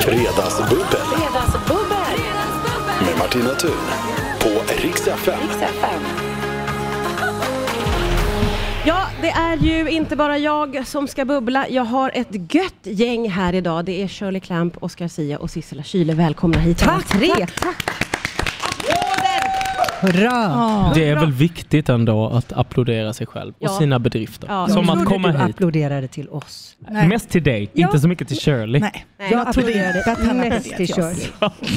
Fredagsbubbel Fredagsbubbel! med Martina Thun på Rix FM. Ja, det är ju inte bara jag som ska bubbla. Jag har ett gött gäng här idag. Det är Shirley Clamp, Oscar Sia och Sissela Kyle. Välkomna hit alla Tack, tre. tack, tack. Hurra! Det är väl viktigt ändå att applådera sig själv och Ja. sina bedrifter. Ja. Som Jag att komma du hit. applåderade till oss. Nej. Mest till dig, Ja. inte så mycket till Shirley. Nej. Nej. Jag Jag applåderade att mest applåderade till. Shirley.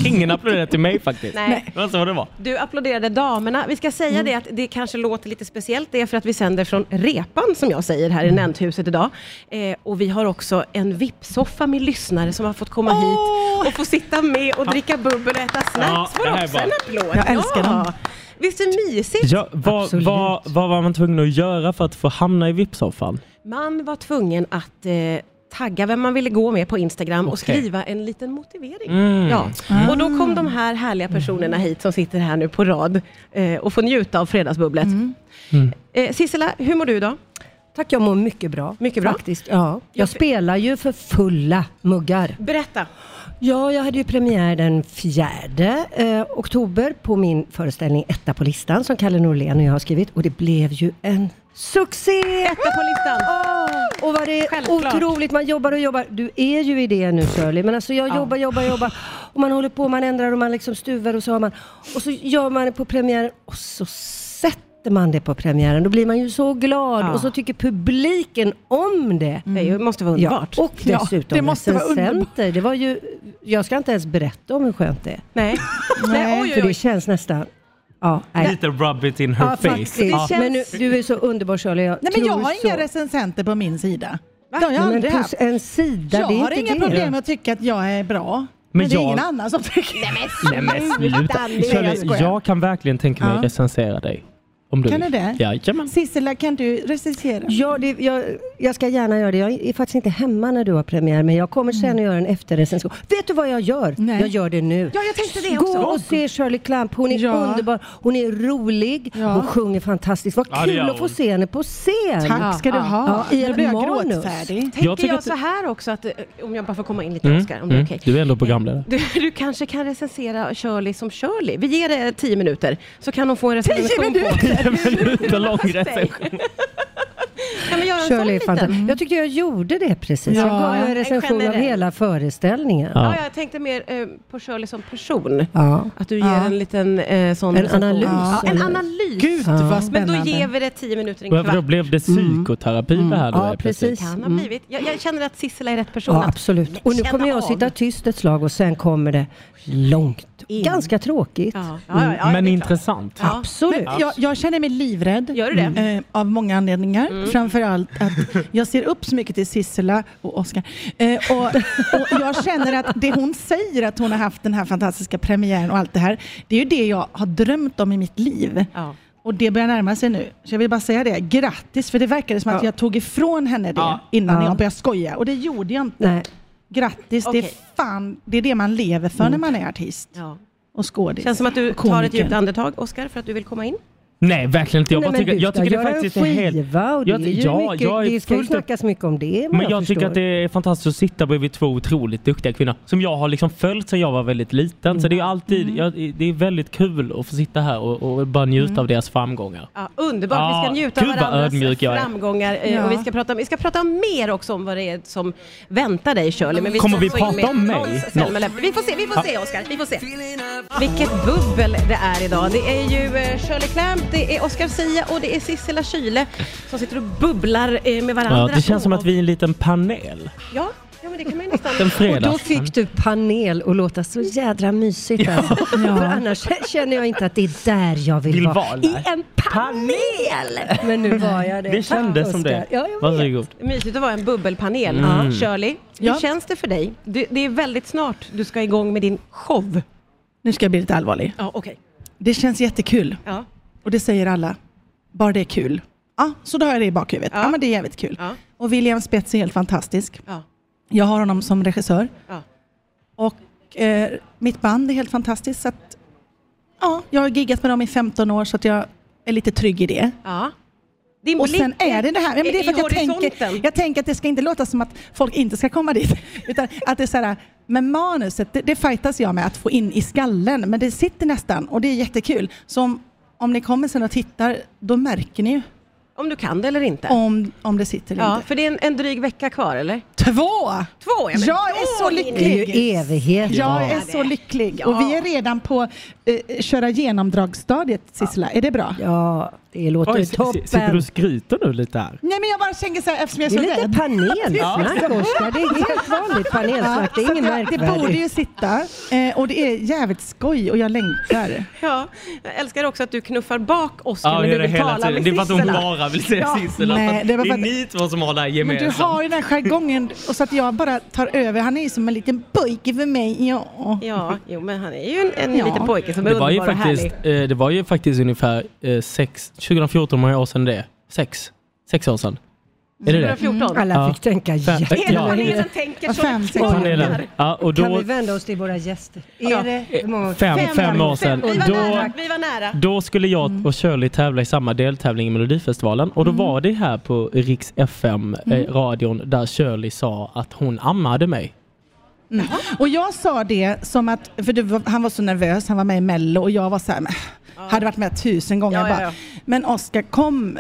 Ingen applåderade till mig faktiskt. Nej. Det var så det var. Du applåderade damerna. Vi ska säga det att det kanske låter lite speciellt. Det är för att vi sänder från Repan, som jag säger, här i Nämndhuset idag. Eh, och vi har också en VIP-soffa med lyssnare som har fått komma hit och få sitta med och dricka bubbel och äta snacks. Ja, Får också en applåd. Jag älskar dem. Visst är det mysigt? Ja, vad, vad, vad var man tvungen att göra för att få hamna i VIP-soffan? Man var tvungen att eh, tagga vem man ville gå med på Instagram och Okej. skriva en liten motivering. Mm. Ja. Och då kom de här härliga personerna hit som sitter här nu på rad eh, och får njuta av fredagsbubblet. Mm. Eh, Sissela, hur mår du idag? Tack, jag mår mycket bra. Mycket bra? Faktiskt, ja. Jag spelar ju för fulla muggar. Berätta. Ja, jag hade ju premiär den 4 eh, oktober på min föreställning Etta på listan som Kalle Norlén och jag har skrivit och det blev ju en succé! Etta på listan. Och vad det är Självklart. otroligt, man jobbar och jobbar. Du är ju i det nu Shirley, men alltså jag jobbar, jobbar, jobbar. Och man håller på, man ändrar och man liksom stuvar och så har man. Och så gör man det på premiären och så sätter man det på premiären. Då blir man ju så glad Ja. och så tycker publiken om det. Det är ju- måste vara Ja, underbart. och Ja, dessutom det måste vara recensenter. Det var ju, jag ska inte ens berätta om hur skönt det är. Nej. Nej, oj, För oj, det känns nästan... Ja. Lite rub it in her Ja, face. Ja. Men nu, du är så underbar Shirley. Jag Nej, men jag har så. inga recensenter på min sida. Det har jag Nej, men aldrig haft. en sida, Jag det är har inga det. problem med att tycka att jag är bra. Men, Men det är jag- ingen annan som tycker Nej men sluta. jag jag kan verkligen tänka mig Ja. recensera dig. Om du Kan vill. du det? Jajamän. Sissela, kan du recensera? Ja, det, jag, jag ska gärna göra det. Jag är faktiskt inte hemma när du har premiär, men jag kommer sen att göra en efterrecension. Vet du vad jag gör? Nej. Jag gör det nu. Ja, jag tänkte det Gå också. och se Shirley Clamp. Hon är Ja. underbar, hon är rolig, Ja. hon sjunger fantastiskt. Vad Ja, kul gör att få se henne på scen. Tack ska du Ja. ha. Ja, i nu ett blir jag manus. gråtfärdig. Tänker Jag jag, så här också, att, eh, om jag bara får komma in lite Mm, Oskar, om det är mm. okej. Du är ändå programledare. Du, du kanske kan recensera Shirley som Shirley. Vi ger det tio minuter, så kan hon få en recension på. Tio minuter lång recension. Kan vi göra en Shirley sån liten? Jag tyckte jag gjorde det precis. Ja. Jag gav en En recension av generell. hela föreställningen. Ja. Ja, jag tänkte mer eh, på Shirley som person. Ja. Att du ger Ja. en liten eh, sån En analys, Ja, en eller? analys. Gud Ja. vad Men spännande. då ger vi det tio minuter, en Men Då kvart. blev det psykoterapi det här då Ja, helt plötsligt. precis. Kan ha Mm. blivit. Jag, jag känner att Sissela är rätt person. Ja, att absolut. Och nu känna kommer jag att av. sitta tyst ett slag och sen kommer det långt. In. Ganska tråkigt. Ja, ja, ja, ja, Men det är klart. intressant. Ja. Absolut. Men jag, jag känner mig livrädd. Gör du det? Eh, av många anledningar. Framförallt att jag ser upp så mycket till Sissela och Oskar. Eh, och, och jag känner att det hon säger att hon har haft den här fantastiska premiären och allt det här. Det är ju det jag har drömt om i mitt liv. Ja. Och det börjar närma sig nu. Så jag vill bara säga det. Grattis, för det verkade som att Ja. jag tog ifrån henne det Ja. innan Ja. jag började skoja. Och det gjorde jag inte. Nej. Grattis, det, Okej. är fan, det är det man lever för när man är artist och skådis. Känns som att du tar ett djupt andetag, Oskar, för att du vill komma in. Nej, verkligen inte. Jag, Nej, tycker, du jag ska tycker det göra faktiskt en är helt... skiva och det, Jag- är ju ja, mycket, jag är det ska ju snackas mycket om det. Men vad jag tycker att det är fantastiskt att sitta bredvid två otroligt duktiga kvinnor som jag har liksom följt sedan jag var väldigt liten. Så det är alltid, Mm. jag, det är väldigt kul att få sitta här och, och bara njuta Mm. av deras framgångar. Ja, underbart, Ja, vi ska njuta av varandras jag framgångar. eh, Ja. Och vi, ska prata, vi ska prata mer också om vad det är som väntar dig Shirley. Men vi Kommer ska vi prata om mig? Vi får se, vi får se Oskar. Vi får se. Vilket bubbel det är idag. Det är ju eh, Shirley Clamp, det är Oscar Sia och det är Sissela Kyle som sitter och bubblar eh, med varandra. Ja, det känns som att vi är en liten panel. Ja, ja men det kan man ju nästan... Och då fick du panel och låta så jädra mysigt. Alltså. För annars känner jag inte att det är där jag vill, Vill vara. vara I en panel! Men nu var jag det. Det kändes som det. Ja, jag. Varsågod. Mysigt att vara en bubbelpanel. Mm. Shirley, hur Ja. känns det för dig? Det, det är väldigt snart du ska igång med din show. Nu ska jag bli lite allvarlig. Ja, okej. Det känns jättekul. Ja. Och det säger alla. Bara det är kul. Ja, så då har jag det i bakhuvudet. Ja. Ja, men det är jävligt kul. Ja. Och William Spets är helt fantastisk. Ja. Jag har honom som regissör. Ja. Och eh, mitt band är helt fantastiskt. Så att, ja, jag har giggat med dem i 15 år så att jag är lite trygg i det. Ja. Din Och sen är det det här, ja, men det är för jag tänker, jag tänker att det ska inte låta som att folk inte ska komma dit. Utan att det är så här, men manuset, det, det fightas jag med att få in i skallen, men det sitter nästan och det är jättekul. Så om, om ni kommer sen och tittar, då märker ni ju Om du kan det eller inte. om, om det sitter eller Ja, inte. för det är en, en dryg vecka kvar, eller? Två! Två, ja, men Jag är så lycklig. Det är ju evighet. Jag Ja. är så lycklig Ja. och vi är redan på eh, köra genomdragstadiet Sissela. Är det bra? Ja, det låter Oj, s- sitter du toppen. och skryter nu lite här? Nej men jag bara tänker så här eftersom jag Det är är så lite rädd. panelsnack Oskar. Det är helt vanligt panelsnack. Det är att jag- det borde märkvärdigt. ju sitta eh, och det är jävligt skoj och jag längtar. Ja, jag älskar också att du knuffar bak Oskar Ja, när det du är det vill hela tala tiden. med Det är för att hon bara vill säga Ja. Sissela. Nej, det var Det är att- ni två som har det här Men du gemensamt. har ju den här jargongen och så att jag bara tar över. Han är ju som en liten pojke för mig. Ja. Ja, jo men han är ju en, en Ja. liten pojke som är Det underbar och faktiskt, härlig. eh, det var ju faktiskt ungefär eh, sex, 2014, hur många år sedan det är? Sex? Sex år sedan? Är det det? 2014. Alla Ja. fick tänka Fem- Hela Ja. Fem, sex år. Ja, och Kan vi då, vända oss till våra gäster? Ja. Är det hur många? fem, fem, år sedan. Vi var Då, nära. Vi var nära. då skulle jag och Shirley tävla i samma deltävling i Melodifestivalen och då var det här på Riks FM, eh, radion, där Shirley sa att hon ammade mig. Och jag sa det som att, för det var, han var så nervös, han var med i Mello och jag var så här, hade varit med tusen gånger. Ja, ja, bara, ja. Men Oskar kom.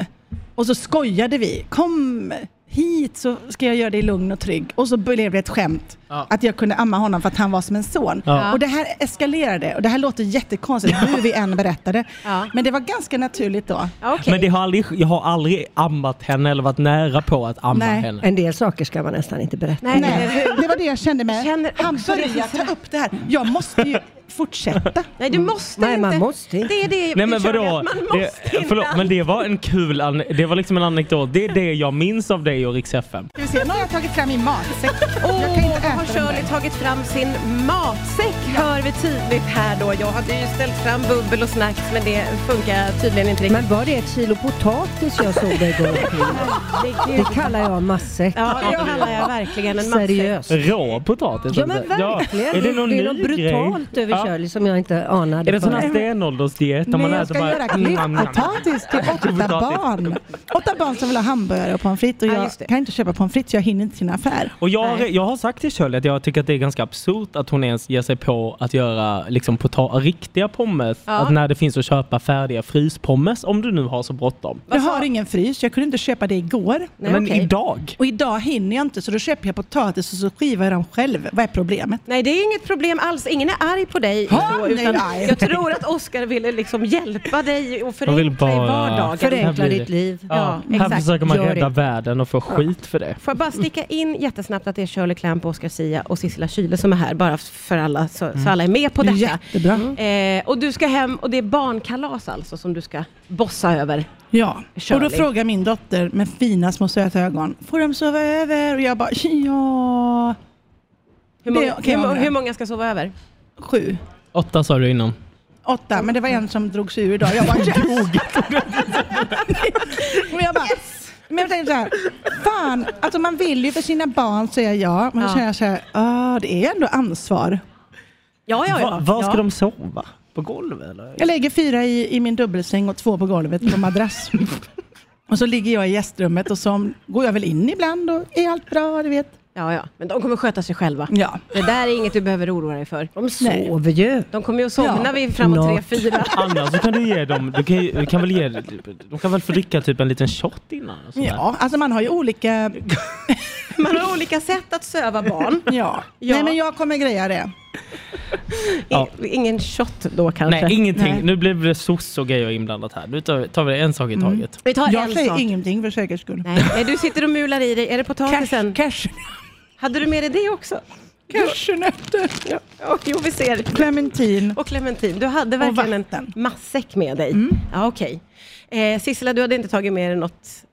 Och så skojade vi. Kom hit så ska jag göra i lugn och trygg. Och så blev det ett skämt Ja. att jag kunde amma honom för att han var som en son. Ja. Och det här eskalerade och det här låter jättekonstigt hur vi än berättade. Ja. Men det var ganska naturligt då. Okej. Men det har aldrig, jag har aldrig ammat henne eller varit nära på att amma Nej. henne. En del saker ska man nästan inte berätta. Nej, Nej, det var det jag kände med. Känner Han det, började ta upp det här. Jag måste ju fortsätta. Nej, du måste Nej, inte. man måste inte. Det är det Nej men vadå? Man Det, måste inte. förlåt, men det var en kul, an- det var liksom en anekdot. Det är det jag minns av dig och Rix FM. Nu har jag tagit fram min matsäck. Åh, jag kan inte äta Shirley tagit fram sin matsäck, hör vi tydligt här då. Jag hade ju ställt fram bubbel och snacks, men det funkar tydligen inte riktigt. Men var det ett kilo potatis jag såg dig gå omkring? Det kallar jag matsäck. Ja, det kallar jag verkligen en matsäck. Seriöst. Rå potatis? Ja men verkligen. är det någon det är något brutalt grej? över Ja. Shirley som jag inte anade. Är det sån här stenåldersdiet? man jag ska bara- göra klipppotatis till åtta barn. Åtta barn som vill ha hamburgare och pommes frites och Ja, jag kan inte köpa pommes frites, jag hinner inte till en affär. Och jag har sagt till Shirley att jag tycker att det är ganska absurt att hon ens ger sig på att göra liksom, riktiga pommes. Ja. Att när det finns att köpa färdiga fryspommes om du nu har så bråttom. Jag har ingen frys, jag kunde inte köpa det igår. Nej, Men okej. idag? Och idag hinner jag inte så då köper jag potatis och så skivar jag dem själv. Vad är problemet? Nej, det är inget problem alls. Ingen är arg på dig. Han så, utan arg. jag tror att Oskar ville liksom hjälpa dig och förenkla i vardagen. Här Förenkla ditt liv. Ja, här exakt. försöker man rädda världen och få skit för det. Får jag bara sticka in jättesnabbt att det är Shirley Clamp, Oscar Sia och Sissela Kyle som är här, bara för alla, så, så alla är med på Det är detta. jättebra. Eh, och du ska hem och det är barnkalas alltså som du ska bossa över. Ja, och Shirley. då frågar min dotter med fina små söta ögon, får de sova över? Och jag bara, ja, Hur Det många, kan hur, hur många ska sova över? sju. Åtta sa du innan. Åtta, men det var en som drog sig ur idag. Jag bara, yes! och jag bara, men jag tänkte så här, fan, alltså man vill ju för sina barn säga ja, men då Ja. känner jag så här, ah, det är ändå ansvar. Ja, ja, ja. Va, var ska ja. de sova? På golvet eller? Jag lägger fyra i, i min dubbelsäng och två på golvet på madrass. och så ligger jag i gästrummet och så går jag väl in ibland och är allt bra, du vet. Ja, ja. Men de kommer sköta sig själva. Ja. Det där är inget du behöver oroa dig för. De sover ju. De kommer ju att somna Ja. vid framåt tre, fyra. Annars så kan du ge dem, du kan, du kan väl ge, de kan väl få dricka typ en liten shot innan? Ja, alltså man har ju olika... Man har olika sätt att söva barn. Ja. Ja. Nej men jag kommer greja det. Ja. Ingen shot då kanske. Nej, ingenting. Nej. Nu blev det soc och grejer inblandat här. Nu tar, tar vi en sak i taget. Vi tar Jag en säger sak. ingenting för säkerhets skull. Nej. Nej, du sitter och mular i dig. Är det potatisen? Cash, Hade du med dig det också? cashewnötter, Ja, jo, vi ser. clementin. Och clementin. Du hade verkligen en matsäck med dig. Ja, okej. Eh, Sissela, du hade inte tagit med dig något?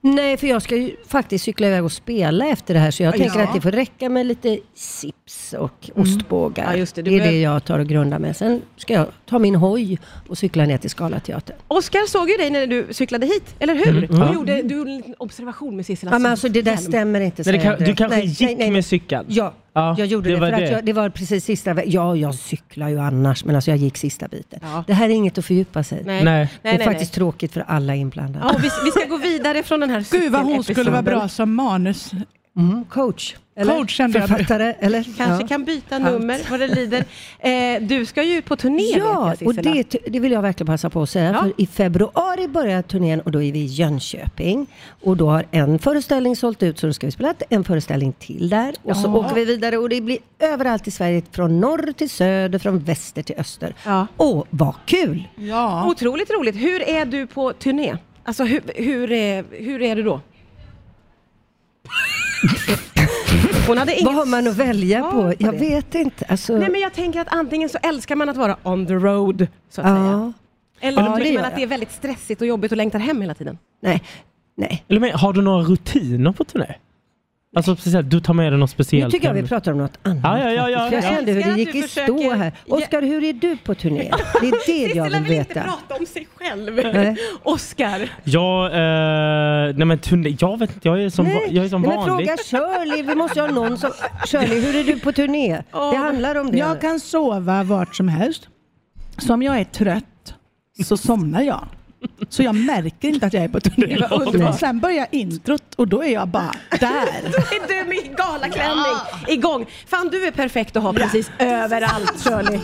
Nej, för jag ska ju faktiskt cykla iväg och spela efter det här så jag tänker att det får räcka med lite sips och ostbågar. Ja, just det. Du det är det jag tar och grundar med. Sen ska jag ta min hoj och cykla ner till Scalateatern. Oskar såg ju dig när du cyklade hit, eller hur? Mm. Du, Ja. gjorde, du gjorde en liten observation med Sissela. Ja, men alltså det där stämmer inte. Men det säger kan, du direkt. kanske Nej, gick nej, nej. med cykeln? Ja, Ja, Jag gjorde det, var för att jag, det var precis sista Ja, jag cyklar ju annars, men alltså jag gick sista biten. Ja. Det här är inget att fördjupa sig i. Nej. Nej. Det är faktiskt tråkigt för alla inblandade. Ja, vi, vi ska gå vidare från den här Gud vad hon skulle vara bra som manus. Mm, coach. Eller Coach kände jag. författare. Eller? Kanske ja. kan byta nummer vad det lider. Eh, du ska ju ut på turné Ja, och det, det vill jag verkligen passa på att säga. Ja. För I februari börjar turnén och då är vi i Jönköping. Och då har en föreställning sålt ut så då ska vi spela en föreställning till där. Och så Ja. åker vi vidare och det blir överallt i Sverige. Från norr till söder, från väster till öster. Ja. Åh, vad kul! Ja. Otroligt roligt. Hur är du på turné? Alltså hur, hur, är, hur är du då? Hon hade inget Vad har man att välja på? på Jag det. vet inte. Alltså, Nej men jag tänker att antingen så älskar man att vara on the road, så att säga. ja, Eller Ja, tycker man att det är väldigt stressigt och jobbigt och längtar hem hela tiden. nej, nej. Eller men, har du några rutiner på turné? Alltså speciellt, du tar med dig något Nu speciellt tycker jag vi pratar om något annat. Ja, ja, ja, ja. Jag ja. kände hur det gick i stå här. Oskar, hur är du på turné? Det är det jag vill vill inte veta. prata om sig själv. Nej. Oscar. Ja, eh, nej men turné, jag vet inte, jag är som, va- jag är som nej, men vanligt. fråga Shirley. Vi måste ha någon som... Shirley, hur är du på turné? Det handlar om det. Jag kan sova vart som helst. Så om jag är trött så somnar jag. Så jag märker inte att jag är på turné. Det var underbart. Sen börjar introt och då är jag bara där. är du med galaklänning igång. Fan du är perfekt att ha precis överallt Shirley.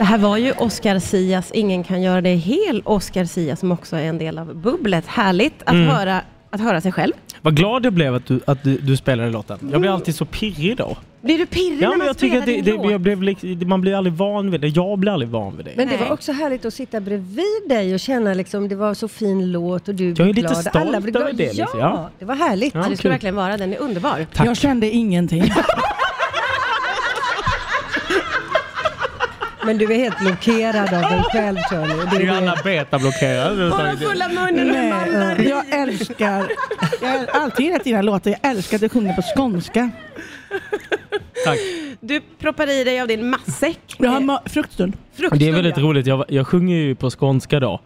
Det här var ju Oscar Sias Ingen kan göra dig hel. Oscar Sia som också är en del av bubblet. Härligt att, höra, att höra sig själv. Vad glad jag blev att du, att du, du spelade låten. Jag blir alltid så pirrig då. Blir du pirrig Ja, när men man jag tycker spelar att det, din det, jag låt? blev, lik- man blir aldrig van vid det. Jag blir aldrig van vid det. Men det var också härligt att sitta bredvid dig och känna liksom, det var så fin låt och du Jag blev är lite glad. stolt Alla blev över glada. det, liksom. Ja, Ja. det var härligt. Ja, det ska kul. verkligen vara. Den är underbar. Tack. Jag kände ingenting. Men du är helt blockerad av dig själv Shirley. Det är det. Johanna beta-blockerad. Bara fulla munnen med mandlar. Nej, jag älskar, jag har alltid gillat dina låtar. Jag älskar att du sjunger på skånska. Tack. Du proppar i dig av din matsäck. Jag har ma- fruktstund. Fruktstund, Det är väldigt ja. roligt. Jag, jag sjunger ju på skånska då. eh,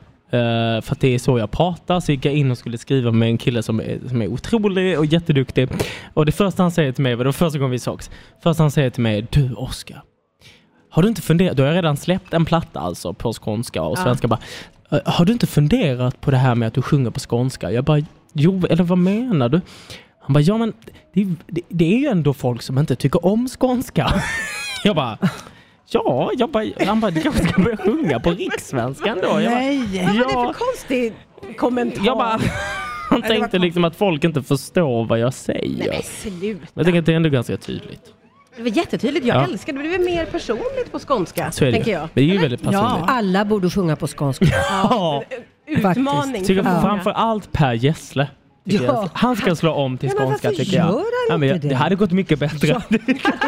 för att det är så jag pratar. Så gick jag in och skulle skriva med en kille som är, som är otrolig och jätteduktig. Och det första han säger till mig, var det var första gången vi sågs. Första han säger till mig, du Oskar. Har du inte funderat, då har redan släppt en platta alltså på skånska och Ja. svenska bara. "Eh, Har du inte funderat på det här med att du sjunger på skånska? Jag bara, jo, eller vad menar du? Han bara, ja men det, det, det är ju ändå folk som inte tycker om skånska. Jag bara, ja, jag bara, han bara, du kanske ska börja sjunga på rikssvenskan då? Jag bara, Nej. Vad var det Ja. för konstig kommentar? jag bara, han tänkte liksom att folk inte förstår vad jag säger. Nej sluta. jag tänker att det är ändå ganska tydligt. Det var jättetydligt. Jag Ja. älskar det. Det är mer personligt på skånska, Så är det tänker ju. jag. Det är ju väldigt personligt. Ja. Alla borde sjunga på skånska. Ja. Utmaning Tycker för många. framför allt Per Gessle. Ja. jag. Han ska slå om till Ja, skånska varför tycker jag. gör han Ja, men jag inte det det? hade gått mycket bättre.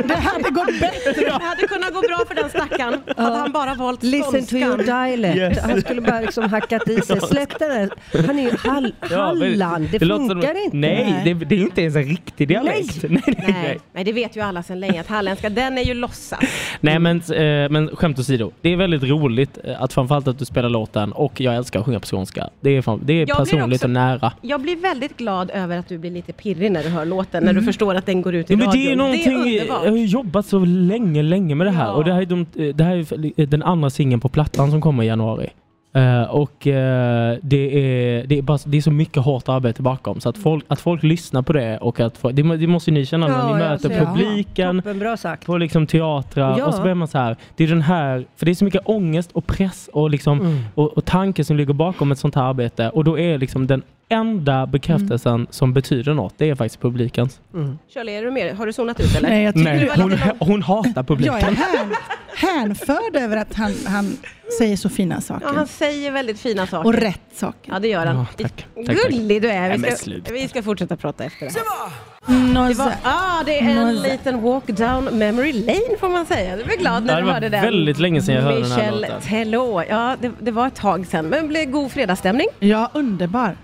Det hade gått bättre. Det hade kunnat gå bra för den stackaren. Hade han bara valt Listen to your skånskan. dialect. Yes. Han skulle bara liksom hackat i sig. Släpp den där. Han är ju hall Ja, Halland. Det, låter funkar som, inte. Nej, det, det är inte ens en riktig dialekt. Nej, nej, nej. Nej, nej, det vet ju alla sedan länge att halländska, den är ju låtsas. Nej men, eh, men skämt åsido. Det är väldigt roligt eh, att framförallt att du spelar låten och jag älskar att sjunga på skånska. Det är, fan, det är Jag personligt också- och nära. Jag blir väldigt glad över att du blir lite pirrig när du hör låten, när du förstår att den går ut i Ja, men radion. det är någonting, det är underbart. jag har jobbat så länge, länge med det här Ja. och det här är, de, det här är den andra singeln på plattan som kommer i januari. Eh, och eh, det, är, det, är bara, det är så mycket hårt arbete bakom så att folk, att folk lyssnar på det och att folk, det, må- det måste ju ni känna när Ja, ni jag möter ser. publiken Toppen, bra sagt. på liksom teatrar Ja. och så börjar man så här. Det är den här, för det är så mycket ångest och press och, liksom, Mm. och, och tanke som ligger bakom ett sånt här arbete och då är liksom den enda bekräftelsen som betyder något, det är faktiskt publikens. Mm. Shirley, är du med? Har du zonat ut eller? Nej, jag tycker Nej, hon, hon hatar publiken. Jag är hän, hänförd över att han, han säger så fina saker. Ja, han säger väldigt fina saker. Och rätt saker. Ja, det gör han. Ja, tack. Tack. Gullig du är. Vi ska, vi ska fortsätta prata efter det här. Det, var, ah, det är en liten walk down memory lane får man säga. Du blir glad när Ja, det du var hörde den. väldigt länge sedan jag hörde den här Michel låten. Teló. Ja, det, det var ett tag sedan. Men det blev god fredagsstämning. Ja, underbar.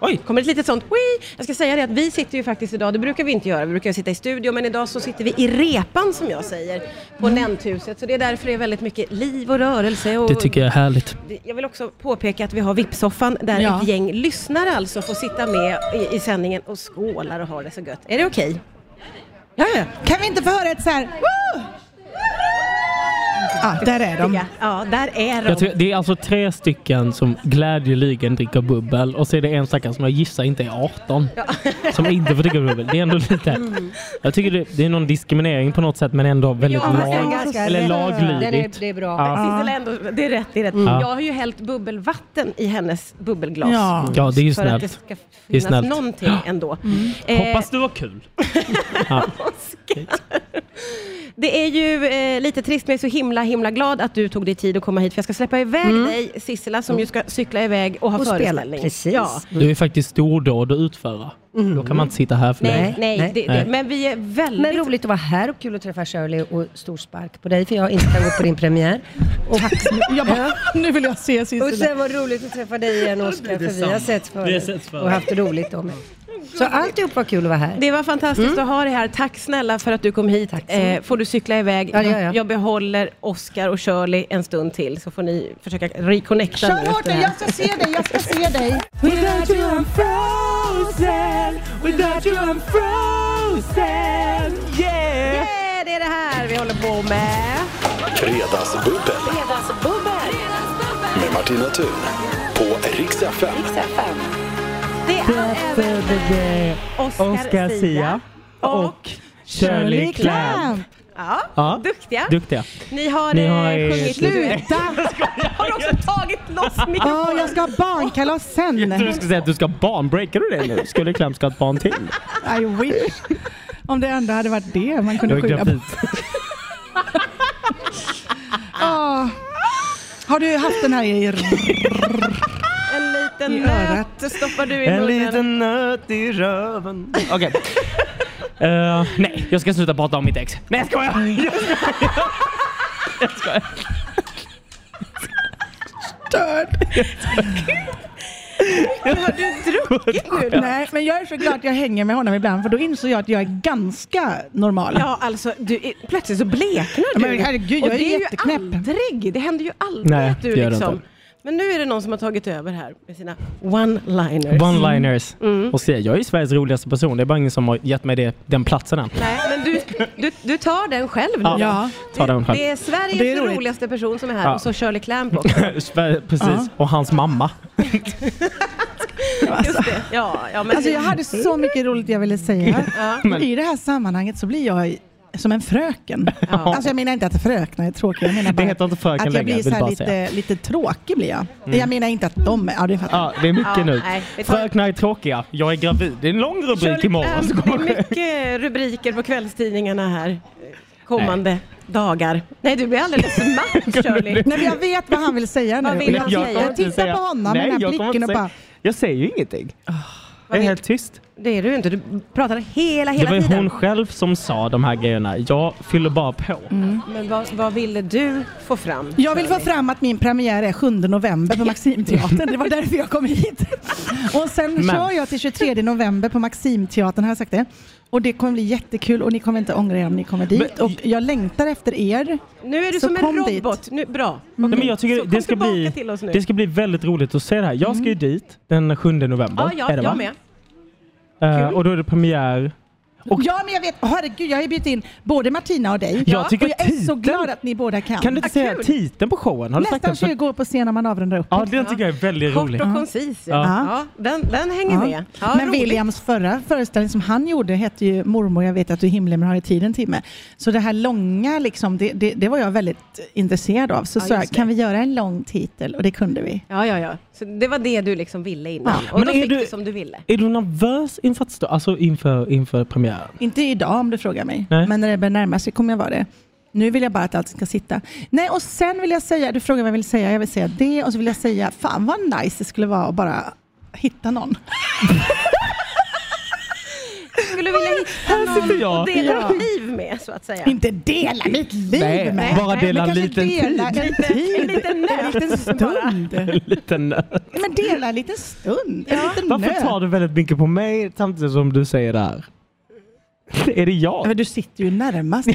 Oj! Kommer ett litet sånt Wii! Jag ska säga det att vi sitter ju faktiskt idag, det brukar vi inte göra, vi brukar sitta i studio, men idag så sitter vi i repan som jag säger, på Nänthuset. Så det är därför det är väldigt mycket liv och rörelse. Och Det tycker jag är härligt. Jag vill också påpeka att vi har VIP-soffan där Ja. ett gäng lyssnare alltså får sitta med i, i sändningen och skålar och ha det så gött. Är det okej? Ja, ja. Kan vi inte få höra ett så här... Woo! Ja, där är de. Ja, ja, där är de. Jag tror, det är alltså tre stycken som glädjeligen dricker bubbel och så är det en stackare som jag gissar inte är 18 som inte får dricka bubbel. Det är ändå lite... Jag tycker det, det är någon diskriminering på något sätt men ändå väldigt Ja, lag, ganska eller laglydigt. Är, det är bra. Ja. Ändå, det är rätt, det är rätt. Ja. Jag har ju hällt bubbelvatten i hennes bubbelglas. Ja. Ja, det är ju För att det snällt. ska Det är finnas snällt. någonting ändå. Eh, Hoppas du har kul. ja. Det är ju eh, lite trist men jag är så himla himla glad att du tog dig tid att komma hit för jag ska släppa iväg dig Sissela som ju ska cykla iväg och ha Och föreställning. precis. Ja. Du är faktiskt stordåd att utföra. Då kan man inte sitta här för Nej, nej, Nej. det, Nej. Det, men vi är väldigt... Men roligt att vara här och kul att träffa Shirley och stor spark på dig för jag inte kan gå på din premiär. Och, Jag bara, nu vill jag se och Sissela. sen var det roligt att träffa dig igen Oskar för vi har har förut förut. och haft roligt då med. Så alltihop var kul att vara här. Det var fantastiskt att ha dig här. Tack snälla för att du kom hit. Tack så Eh, får du cykla iväg. Ja, det gör jag. behåller Oscar och Shirley en stund till så får ni försöka reconnecta Kör hårt nu, jag ska se dig, jag ska se dig. Without you I'm frozen, without you I'm frozen, yeah! Yeah, det är det här vi håller på med. Fredagsbubbel med Martina Thun på Rix FM. Det är Oscar, Oscar Sia och Shirley Clamp. Ja, Ja, duktiga. duktiga. Ni har, Ni eh, har, eh, sjungit Sluta! Har du också tagit loss Ja, mikrofonen? jag ska ha barnkalas sen. Jag trodde du skulle säga att du ska ha barn. Breakar du det nu? Skulle Clamp ska ha ett barn till? I wish. Om det ändå hade varit det man kunde skylla på. Ah. Har du haft den här i... En liten I örat. nöt stoppar du i En munnen. liten nöt i röven. Okej. Eh, nej, jag ska sluta prata om mitt ex. Nej, jag skojar! Jag skojar! Jag skojar. Har du druckit nu? Nej, men jag är så glad att jag hänger med honom ibland för då insåg jag att jag är ganska normal. Ja, alltså du, är- plötsligt så bleknar du. Men herregud, jag är det är jätteknäpp. ju aldrig, det händer ju aldrig Nej, att du det gör det liksom... inte. Men nu är det någon som har tagit över här med sina one-liners. One-liners. Mm. Och se, jag är ju Sveriges roligaste person. Det är bara ingen som har gett mig det, den platsen än. Nej, men du, du, du tar den själv nu Ja. Ja. Ta den själv. Det är Sveriges Det är roligaste person som är här Ja. och så Shirley Clamp också. Precis. Ja. Och hans mamma. Just det. Ja, ja, men Alltså jag hade så mycket roligt jag ville säga. Ja. Och I det här sammanhanget så blir jag som en fröken. Alltså jag menar inte att fröknar är tråkiga, jag menar Det bara heter inte fröken att jag längre, blir så här säga. lite, lite tråkig blir jag. Jag menar inte att de är, ja det jag. Ja, det är mycket Ja, nu. nej, Fröknar är tråkiga. Jag är gravid. Det är en lång rubrik Shirley imorgon. Så Clamp, det är mycket rubriker på kvällstidningarna här kommande dagar. Nej, du blir alldeles matt Shirley. Nej men jag vet vad han vill säga nu. Vad vill han jag, säga? jag tittar på honom med den här blicken och bara, Jag säger ju ingenting. jag är helt tyst. Det är du inte, du pratar hela, Det hela var ju tiden. hon själv som sa de här grejerna. Jag fyller bara på. Mm. Men vad, vad ville du få fram? jag vill få fram att min premiär är 7 november på Maximteatern. Det var därför jag kom hit. Och sen Men- kör jag till 23 november på Maximteatern, har jag sagt det. Och det kommer bli jättekul och ni kommer inte ångra er om ni kommer dit. Men- och jag längtar efter er. Nu är du Så som en robot. Nu, bra. Nej, men jag tycker det ska, bli, till oss nu. det ska bli väldigt roligt att se det här. Jag ska ju dit den 7 november. Ja, ja är det, va? jag med. Eh, och då är det premiär. Och- ja men jag vet, herregud jag har ju bjudit in både Martina och dig. Jag tycker och jag är så titeln- glad att ni båda kan. Kan du inte Ah, säga kul. titeln på showen? Har du sagt Nästan? För- 20 år på scen när man avrundar upp. Ja, den tycker jag är väldigt Kort rolig. och koncis. Ja. Ja. Ja, den, den hänger Ja. med. Ja, Men roligt. Williams förra föreställning som han gjorde hette ju Mormor, jag vet att du är himlen men har i tid en timme. Så det här långa, liksom, det, det, det var jag väldigt intresserad av. Så Ja, sa jag, kan vi göra en lång titel? Och det kunde vi. Ja, ja, ja. Så det var det du liksom ville innan. Ja. Och Men då fick du- du som du ville. Är du nervös inför, alltså inför, inför premiären? Inte idag om du frågar mig, Nej. men när det börjar närma sig kommer jag vara det. Nu vill jag bara att allt ska sitta. Nej, och sen vill jag säga, du frågar vad jag vill säga, jag vill säga det och så vill jag säga, fan vad nice det skulle vara att bara hitta någon. Skulle vilja hitta Här sitter jag. och delar Ja. liv med, så att säga. Inte dela mitt liv Nej, med. bara dela Men en liten dela tid. En, tid. En liten nöt. En liten stund. En liten nöt. Men dela en liten stund. En liten Varför nöt. tar du väldigt mycket på mig samtidigt som du säger det här? Är det Ja, jag? men Du sitter ju närmast.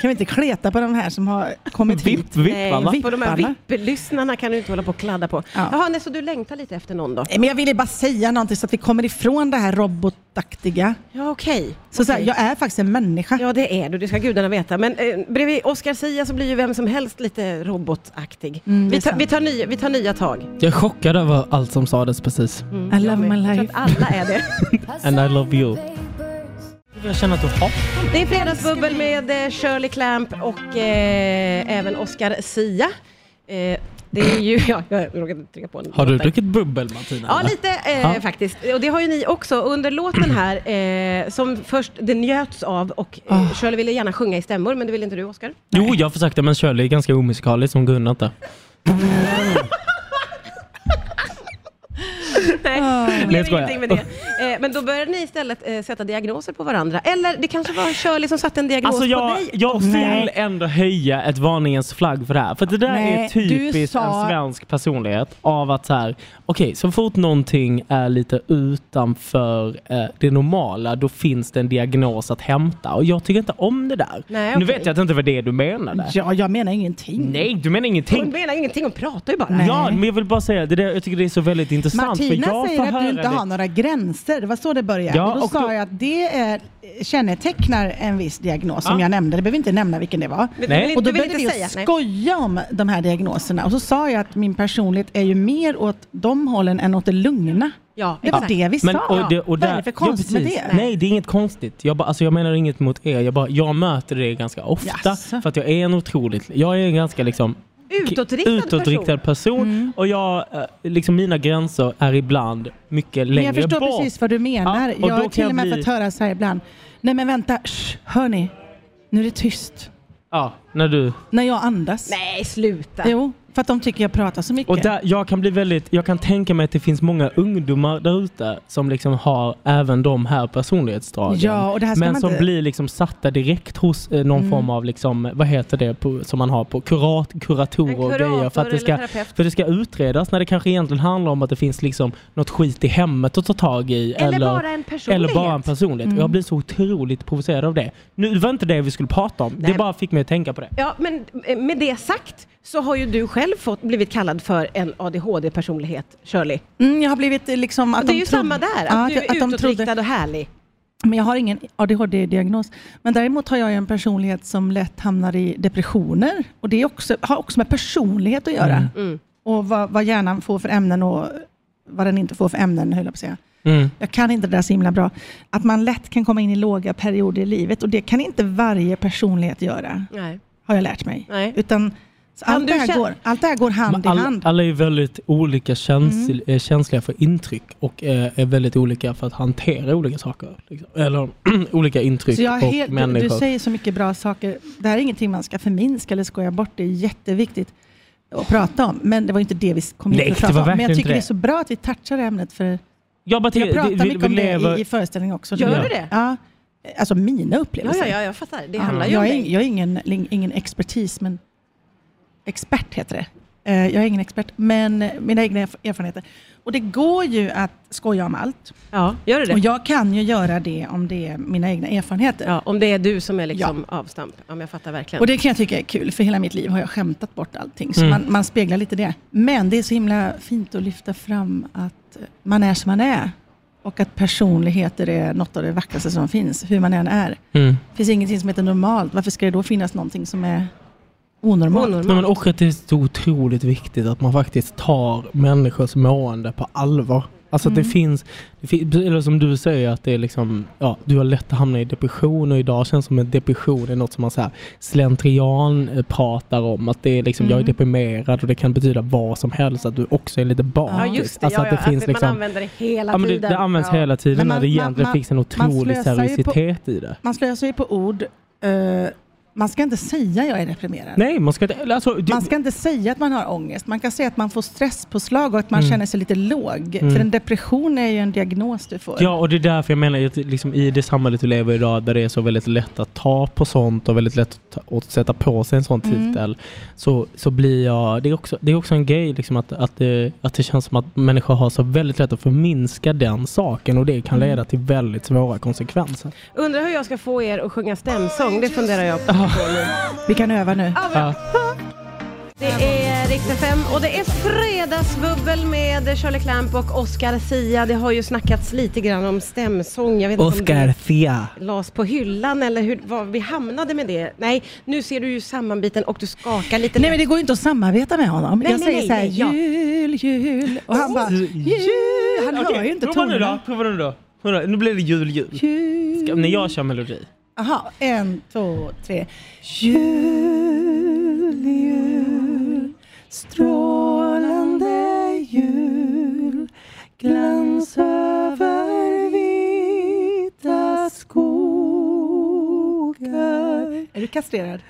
Kan vi inte kleta på de här som har kommit hit? Vipp, vipparna. Nej, på de här Vipparna. VIP-lyssnarna kan du inte hålla på och kladda på. Ja. Jaha, nej, så du längtar lite efter någon då? Nej, Men jag ville bara säga någonting så att vi kommer ifrån det här robotaktiga. Ja, okej. Så, så här, Okej. jag är faktiskt en människa. Ja, det är du. Det ska gudarna veta. Men eh, bredvid Oscar Sia så blir ju vem som helst lite robotaktig. Mm, det är vi, tar, sant. vi, tar nya, vi tar nya tag. Jag är chockad över allt som sades precis. Mm, I love my Jag tror life. att alla är det. And I love you. Jag känner att du har... Det är Fredagsbubbel med eh, Shirley Clamp och eh, även Oscar Sia. Eh, det är ju... Ja, jag råkade trycka på en Har du druckit bubbel Martina? Ja, lite eh, Ja. faktiskt. Och det har ju ni också. Under låten här, eh, som först det njöts av och eh, Ah. Shirley ville gärna sjunga i stämmor, men det ville inte du Oscar? Jo, jag försökte men Shirley är ganska omusikalisk, hon kunde inte. Nej, det blev ingenting med det. Eh, men då började ni istället eh, sätta diagnoser på varandra. Eller det kanske var Shirley som satte en diagnos Alltså på jag, dig. jag vill Nej. ändå höja ett varningens flagg för det här. För det där Nej, är typiskt sa- en svensk personlighet av att så här, okej, så fort någonting är lite utanför eh, det normala, då finns det en diagnos att hämta. Och jag tycker inte om det där. Nej, Nu okej. vet jag att det inte var det du menade. Ja, jag menar ingenting. Nej, du menar Hon ingenting. menar ingenting, hon pratar ju bara. Nej. Ja, men jag vill bara säga, det där, jag tycker det är så väldigt intressant. Martina för jag säger att du inte det. har några gränser. Det var så det började. Ja, och då och sa då- jag att det är, kännetecknar en viss diagnos som Ja. jag nämnde. Det behöver inte nämna vilken det var. Men Nej. Och då började vi skoja om de här diagnoserna. Och så sa jag att min personlighet är ju mer åt de hållen än åt det lugna. Ja, Det var exakt. det vi Men, sa. och det, och Vad är där, det för konstigt med precis. det? Nej, det är inget konstigt. Jag, bara, alltså, jag menar inget mot er. Jag, bara, jag möter det ganska ofta. Jaså? För att jag är en otroligt... Jag är en ganska liksom... Utåtriktad, utåtriktad person. Mm. Och jag, eh, liksom mina gränser är ibland mycket längre jag förstår bort. precis vad du menar. Ja, och jag har till och med bli- fått höra så här ibland. Nej men vänta, shh, hörni. Nu är det tyst. Ja, när du... När jag andas. Nej, sluta. Jo, för att de tycker jag pratar så mycket. Och där, jag kan bli väldigt, jag kan tänka mig att det finns många ungdomar där ute som liksom har även de här personlighetsdragen. Ja, och det här ska men man som inte- blir liksom satta direkt hos eh, någon Mm. form av, liksom, vad heter det på, som man har på kurat, kuratorer En och grejer. För att, det ska, eller för det ska utredas när det kanske egentligen handlar om att det finns liksom något skit i hemmet att ta tag i. Eller, bara en personlighet. eller bara en personlighet. Mm. Jag blir så otroligt provocerad av det. Nu det var inte det vi skulle prata om. Nej. Det bara fick mig att tänka på det. Ja, men eh, med det sagt så har ju du själv fått, blivit kallad för en ADHD-personlighet, Shirley. Mm, jag har blivit eh, liksom... Att Och det är de ju trodde- samma där, att Ja, du är att de trodde- utåtriktad och härlig. Men jag har ingen ADHD-diagnos. Men däremot har jag ju en personlighet som lätt hamnar i depressioner. Och det är också, har också med personlighet att göra. Mm. Mm. Och vad, vad hjärnan får för ämnen och vad den inte får för ämnen, höll jag på att säga. Mm. Jag kan inte det där så himla bra. Att man lätt kan komma in i låga perioder i livet. Och det kan inte varje personlighet göra, Nej. har jag lärt mig. Nej. Utan allt, det här går, allt det här går hand Men i hand. alla är väldigt olika känsl, eh, känsliga för intryck och eh, är väldigt olika för att hantera olika saker. Liksom. Eller olika intryck Så jag är och helt, du, människor. du säger så mycket bra saker. Det här är ingenting man ska förminska eller skoja bort. Det är jätteviktigt att prata om. Men det var inte det vi kom hit för att det prata om. Men jag tycker inte det är det. så bra att vi touchar ämnet. För jag bara jag pratar vi, vi, mycket vi om lever... det i, i föreställningen också. Gör Ja. du det? Ja. Alltså mina Ja, upplevelser. ja, ja, jag fattar. Det Ja, handlar ju om jag, är, dig. jag är ingen, ingen expertis, men expert heter det. Eh, Jag är ingen expert, men mina egna erf- erfarenheter. Och det går ju att skoja om allt. Ja, gör det? Och jag kan ju göra det om det är mina egna erfarenheter. Ja, om det är du som är liksom avstamp. Ja, jag fattar verkligen. Och det kan jag tycka är kul, för hela mitt liv har jag skämtat bort allting. Så Mm. man, man speglar lite det. Men det är så himla fint att lyfta fram att man är som man är. Och att personligheter är något av det vackraste som finns, hur man än är. Mm. Det finns ingenting som heter normalt. Varför ska det då finnas någonting som är onormalt? Onormalt. Nej, men och att det är så otroligt viktigt att man faktiskt tar människors mående på allvar. Alltså att det Mm. finns, det fin- eller som du säger att det är liksom, ja, du har lätt att hamna i depression och idag känns det som en depression är något som man så här slentrian pratar om. Att det är liksom, jag är Mm. deprimerad och det kan betyda vad som helst, att du också är lite bakis. Ja, just det. Alltså ja, att det ja, finns att liksom, man använder det hela ja, men det, tiden. det används ja. hela tiden när det egentligen man- finns en otrolig ju på- seriositet i det. Man slösar ju på ord. eh, man ska inte säga jag är deprimerad. Nej, man ska inte... Alltså, du, Man ska inte säga att man har ångest. Man kan säga att man får stresspåslag och att man Mm. känner sig lite låg. För en depression är ju en diagnos du får. Ja, och det är därför jag menar att liksom, i det samhället vi lever i idag där det är så väldigt lätt att ta på sånt och väldigt lätt att, ta, att sätta på sig en sån Mm. titel så, så blir jag... Det är också, det är också en grej liksom, att, att, det, att det känns som att människor har så väldigt lätt att förminska den saken och det kan Mm. leda till väldigt svåra konsekvenser. Undrar hur jag ska få er att sjunga stämsång, det funderar jag på. Vi kan öva nu. Ja. Det är Rix FM och det är fredagsbubbel med Shirley Clamp och Oscar Sia. Det har ju snackats lite grann om stämsång. Jag vet inte om det Thea. lades på hyllan eller hur vad vi hamnade med det. Nej, nu ser du ju sammanbiten och du skakar lite. Nej men det går ju inte att samarbeta med honom. Nej, jag nej, säger nej, så här, nej, ja. jul, jul. Och han bara, jul. Han hör ju inte prova nu då. Prova nu då. Prova nu. Nu blir det jul, jul. Jul. Ska, när jag kör melodi. Aha, en, två, tre. Jul, jul, strålande jul, glans över vita skogar. Är du kastrerad?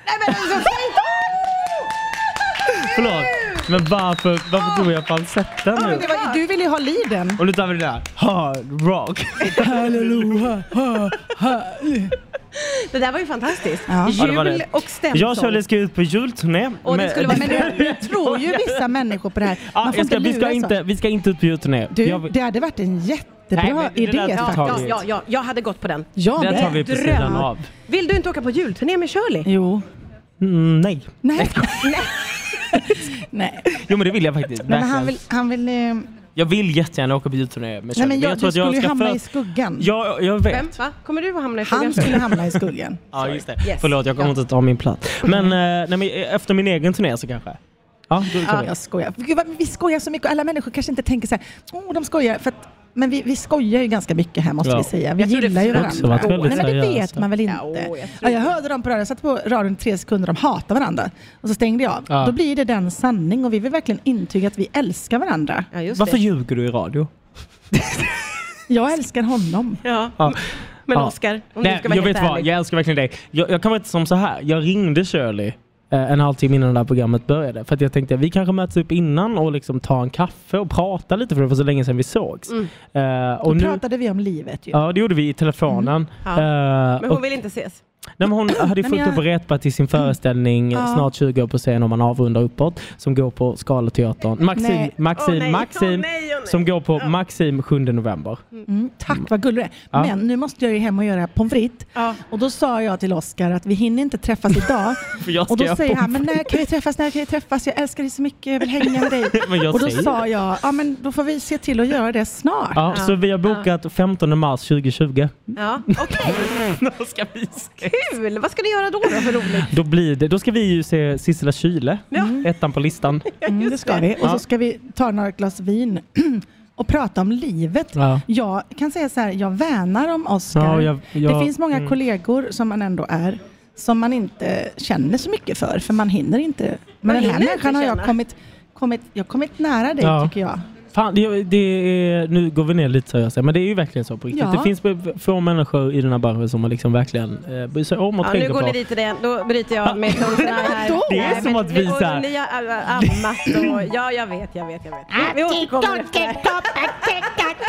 Förlåt, men varför, varför tog jag falsetten Ja, nu? men var, du ville ju ha leaden. Och nu tar vi det där. Hard rock. Halleluja, ha, ha. Det där var ju fantastiskt. Ja. Ja, det Jul det. och stämsång. Jag och Shirley ska ut på julturné. Och det skulle vara- Men nu, tror ju vissa människor på det här. Ja, Man får jag ska, inte vi, ska så. inte, vi ska inte ut på julturné. Du, Jag- det hade varit en jättebra Nej, det idé Ja, faktiskt. ja, ja, ja, jag hade gått på den. Jag Den tar vi på Dröm. sidan av. Vill du inte åka på julturné med Shirley? Jo. Mm, nej. Nej. Nej. Jo men det vill jag faktiskt. Men han vill, han vill, eh, Jag vill jättegärna åka på julturné med nej Shirley. men jag, tror du att skulle ju hamna för- i skuggan. Ja, jag vet. Vem? Va? Kommer du att hamna i Han skuggan? skulle hamna i skuggan. Ja, just det. Yes. Förlåt, jag kommer inte ta min plats. Men, eh, nej, men efter min egen turné så kanske. Ja, då Ja, jag skojar. Gud, vad- vi skojar så mycket. Alla människor kanske inte tänker så här, oh, de skojar. För att, men vi, vi skojar ju ganska mycket här måste Ja. vi säga. Vi Jag gillar ju varandra. Också varit väldigt Nej, men det vet man väl inte. Ja, jag Ja, jag hörde dem på radion, jag satt på radion tre sekunder, de hatar varandra. Och så stängde jag av. Ja. Då blir det den sanning och vi vill verkligen intyga att vi älskar varandra. Ja, just Varför det. ljuger du i radio? Jag älskar honom. Ja. Ja. Men Ja. Oscar, om du Nej, ska vara jag helt vet vad, ärlig. jag älskar verkligen dig. Jag, jag kan vara som så här. jag ringde Shirley en halvtimme innan det här programmet började. För att jag tänkte vi kanske möts upp innan och liksom tar en kaffe och pratar lite för det var så länge sedan vi sågs. Mm. Eh, Då och nu, pratade vi om livet ju. ja, det gjorde vi i telefonen. Ja. Eh, Men och, hon vill inte ses. Nej, men hon hade ju fullt jag- upp och repat till sin föreställning Ja. snart 20 år på scen om man avrundar uppåt. Som går på Scalateatern. Maxim, Nej. Maxim, Åh, nej. Maxim. Åh, nej, nej. Som går på Maxim 7 november. Mm, tack vad gullig. Ja. Men nu måste jag ju hem och göra pommes frites. Ja. Och då sa jag till Oskar att vi hinner inte träffas idag. Och då säger han, men när kan vi träffas, när kan vi träffas? Jag älskar dig så mycket, jag vill hänga med dig. Och då sa jag, ja men då får vi se till att göra det snart. Ja, Ja. så vi har bokat 15 mars 2020. Ja, okej. Då ska vi se. Kul! Vad ska ni göra då, då för roligt? Då, blir det, då ska vi ju se Sissela Kyle, Ja. ettan på listan. Mm, det ska vi. Och Ja. så ska vi ta några glas vin och prata om livet. Ja. Jag kan säga så här, jag värnar om Oskar. Ja, jag- jag- det finns många mm. kollegor som man ändå är, som man inte känner så mycket för, för man hinner inte. Men Man den här människan har jag kommit, kommit, jag har kommit nära dig Ja. tycker jag. Fan, det, det är, nu går vi ner lite seriöst, men det är ju verkligen så på riktigt. Ja. Det finns få människor i den här branschen som har liksom verkligen eh, bryr sig om och Ja, nu tänker går på. ni dit i det. Då bryter jag med Tones and I här. Det är Nej, som att vi och så här- Ni har ammat och... Ja, jag vet, jag vet, jag vet. Vi, vi återkommer efter det här.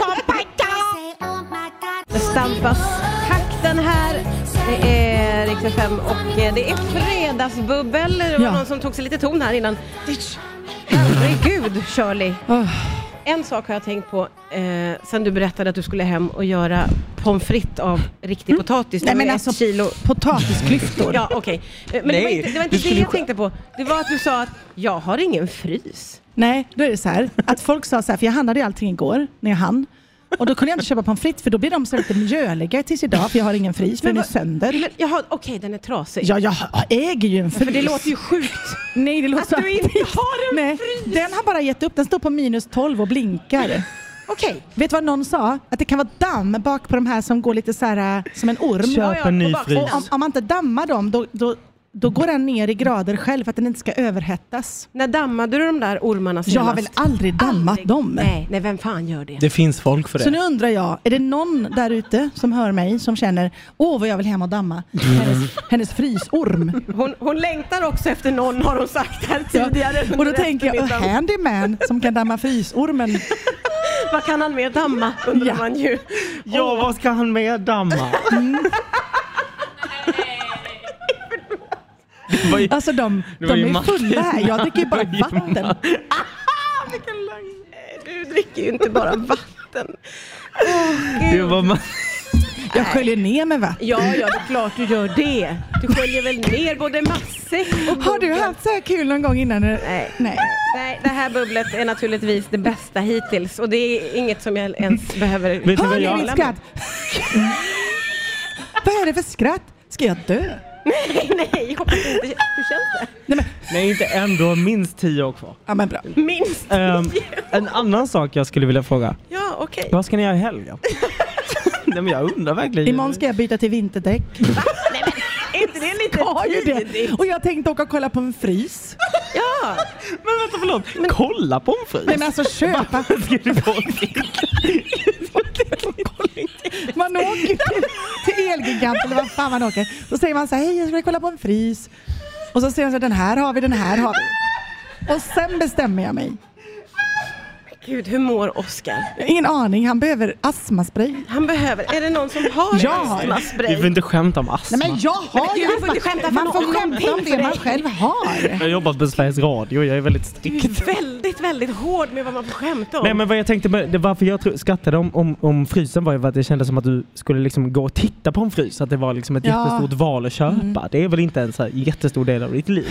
Det stampas takten här. Det är Rix FM och eh, det är fredagsbubbel. Det var Ja. någon som tog sig lite ton här innan. Herregud, Shirley. Oh. En sak har jag tänkt på eh, sen du berättade att du skulle hem och göra pommes frites av riktig potatis. Det Nej, men alltså, kilo. Potatisklyftor. Ja, okej. Eh, Men det var Nej, inte det, var inte det jag tänkte på. Det var att du sa att jag har ingen frys. Nej, då är det så här att folk sa så här, för jag handlade ju allting igår när jag hann. Och då kunde jag inte köpa pommes frites för då blir de så lite mjöliga tills idag för jag har ingen frys för Men den är sönder. Men, jaha, okej, den är trasig. Ja, jag äger ju en frys. För det låter ju sjukt. Nej, det låter Att så du inte har en Nej, Den har bara gett upp. Den står på minus 12 och blinkar. Okej. Vet du vad någon sa? Att det kan vara damm bak på de här som går lite så här äh, som en orm. Köp en ny frys. om, om man inte dammar dem då, då då går den ner i grader själv för att den inte ska överhettas. När dammade du de där ormarna senast? Jag har väl aldrig dammat Aldrig. dem? Nej, nej, vem fan gör det? Det finns folk för Så det. nu undrar jag, är det någon där ute som hör mig som känner åh vad jag vill hem och damma hennes, hennes frysorm? Hon, hon längtar också efter någon har hon sagt här tidigare. Och då tänker jag, eftermiddagen. handyman som kan damma frysormen. Vad kan han mer damma undrar Ja. man ju. Ja, vad ska han med damma? Det var ju- Alltså de, de ju är Martin. fulla här, jag dricker ju bara ju vatten. Vilken lögn. Du dricker ju inte bara vatten. Det var Jag sköljer ner med vatten. Ja, ja, det är klart du gör det. Du sköljer väl ner både matsäck och Har du bubbel. haft så här kul någon gång innan? Nej. Nej. Nej, det här bubblet är naturligtvis det bästa hittills och det är inget som jag ens behöver... Vet Hör ni mitt skratt? vad är det för skratt? Ska jag dö? Nej, nej, jag hoppas inte. Hur känns det? Nej, men, Nej, inte än. Du har minst tio år kvar. ja, men bra. Minst. Ehm, en annan sak jag skulle vilja fråga. Ja, okej. Vad ska ni göra i helgen? Nej men jag undrar verkligen. Imorgon ska jag byta till vinterdäck. Är inte det lite Har ju det. tidigt? Och jag tänkte åka och kolla på en frys. Ja, Men vänta förlåt, kolla på en frys? Nej men alltså köpa. Man åker till, till Elgigant eller vad fan man åker. Då säger man så här, hej jag skulle kolla på en frys. Och så säger man så här, den här har vi, den här har vi. Och sen bestämmer jag mig gud hur mår Oscar? Ingen aning, han behöver astmaspray. Han behöver, är det någon som har. Vi astmaspray? får inte skämta om astma. Nej men jag har Men ju man får inte skämta för Man får skämta om det man själv har. Jag har jobbat på Sveriges Radio, jag är väldigt Du strikt. är väldigt, väldigt hård med vad man får skämta om. Nej men vad jag tänkte, med- varför jag skrattade om, om, om frysen var ju att det kändes som att du skulle liksom gå och titta på en frys, att det var liksom ett Ja. Mm. jättestort val att köpa. Det är väl inte en så här jättestor del av ditt liv?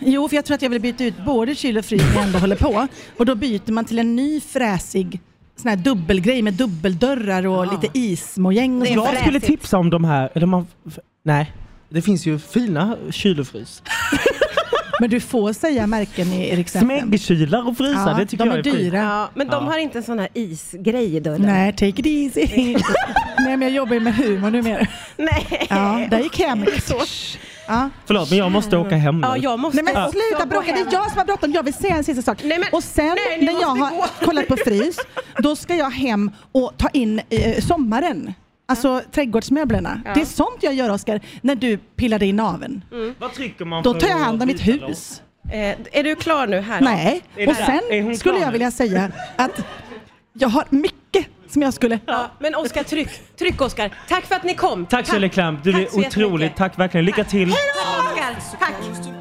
Jo, för jag tror att jag vill byta ut både kyl och frys när jag ändå håller på. Och då byter man till en ny fräsig sån här dubbelgrej med dubbeldörrar och lite ismojäng. Jag fräsigt. skulle tipsa om de här, eller man, nej. Det finns ju fina kyl och frys. Men du får säga märken i Erik Smägg. Smäggkylar och frysar, Ja, det tycker de jag är är dyra. Ja, men de Ja. har inte en sån här isgrej i dörren. Nej, take it easy. Nej, men jag jobbar ju med humor numera. Nej. Ja, där gick hem. Ja. Förlåt men jag måste åka hem nu. Ja, jag måste Nej men också sluta bråka, det är jag som har bråttom. Jag vill säga en sista sak. Nej, men- och sen nej, när jag har gå. kollat på frys, då ska jag hem och ta in eh, sommaren. Alltså trädgårdsmöblerna. Ja. Det är sånt jag gör Oskar, när du pillar dig i naveln. Vad trycker man Då tar jag hand om mitt hus. Eh, är du klar nu här? Nej, och sen skulle jag nu? vilja säga att jag har mycket som jag skulle... Ja, men Oskar, tryck. Tryck Oskar. Tack för att ni kom. Tack Shirley Clamp, du Tack är jättemycket. Tack verkligen, lycka till. Hej då Oskar. Tack.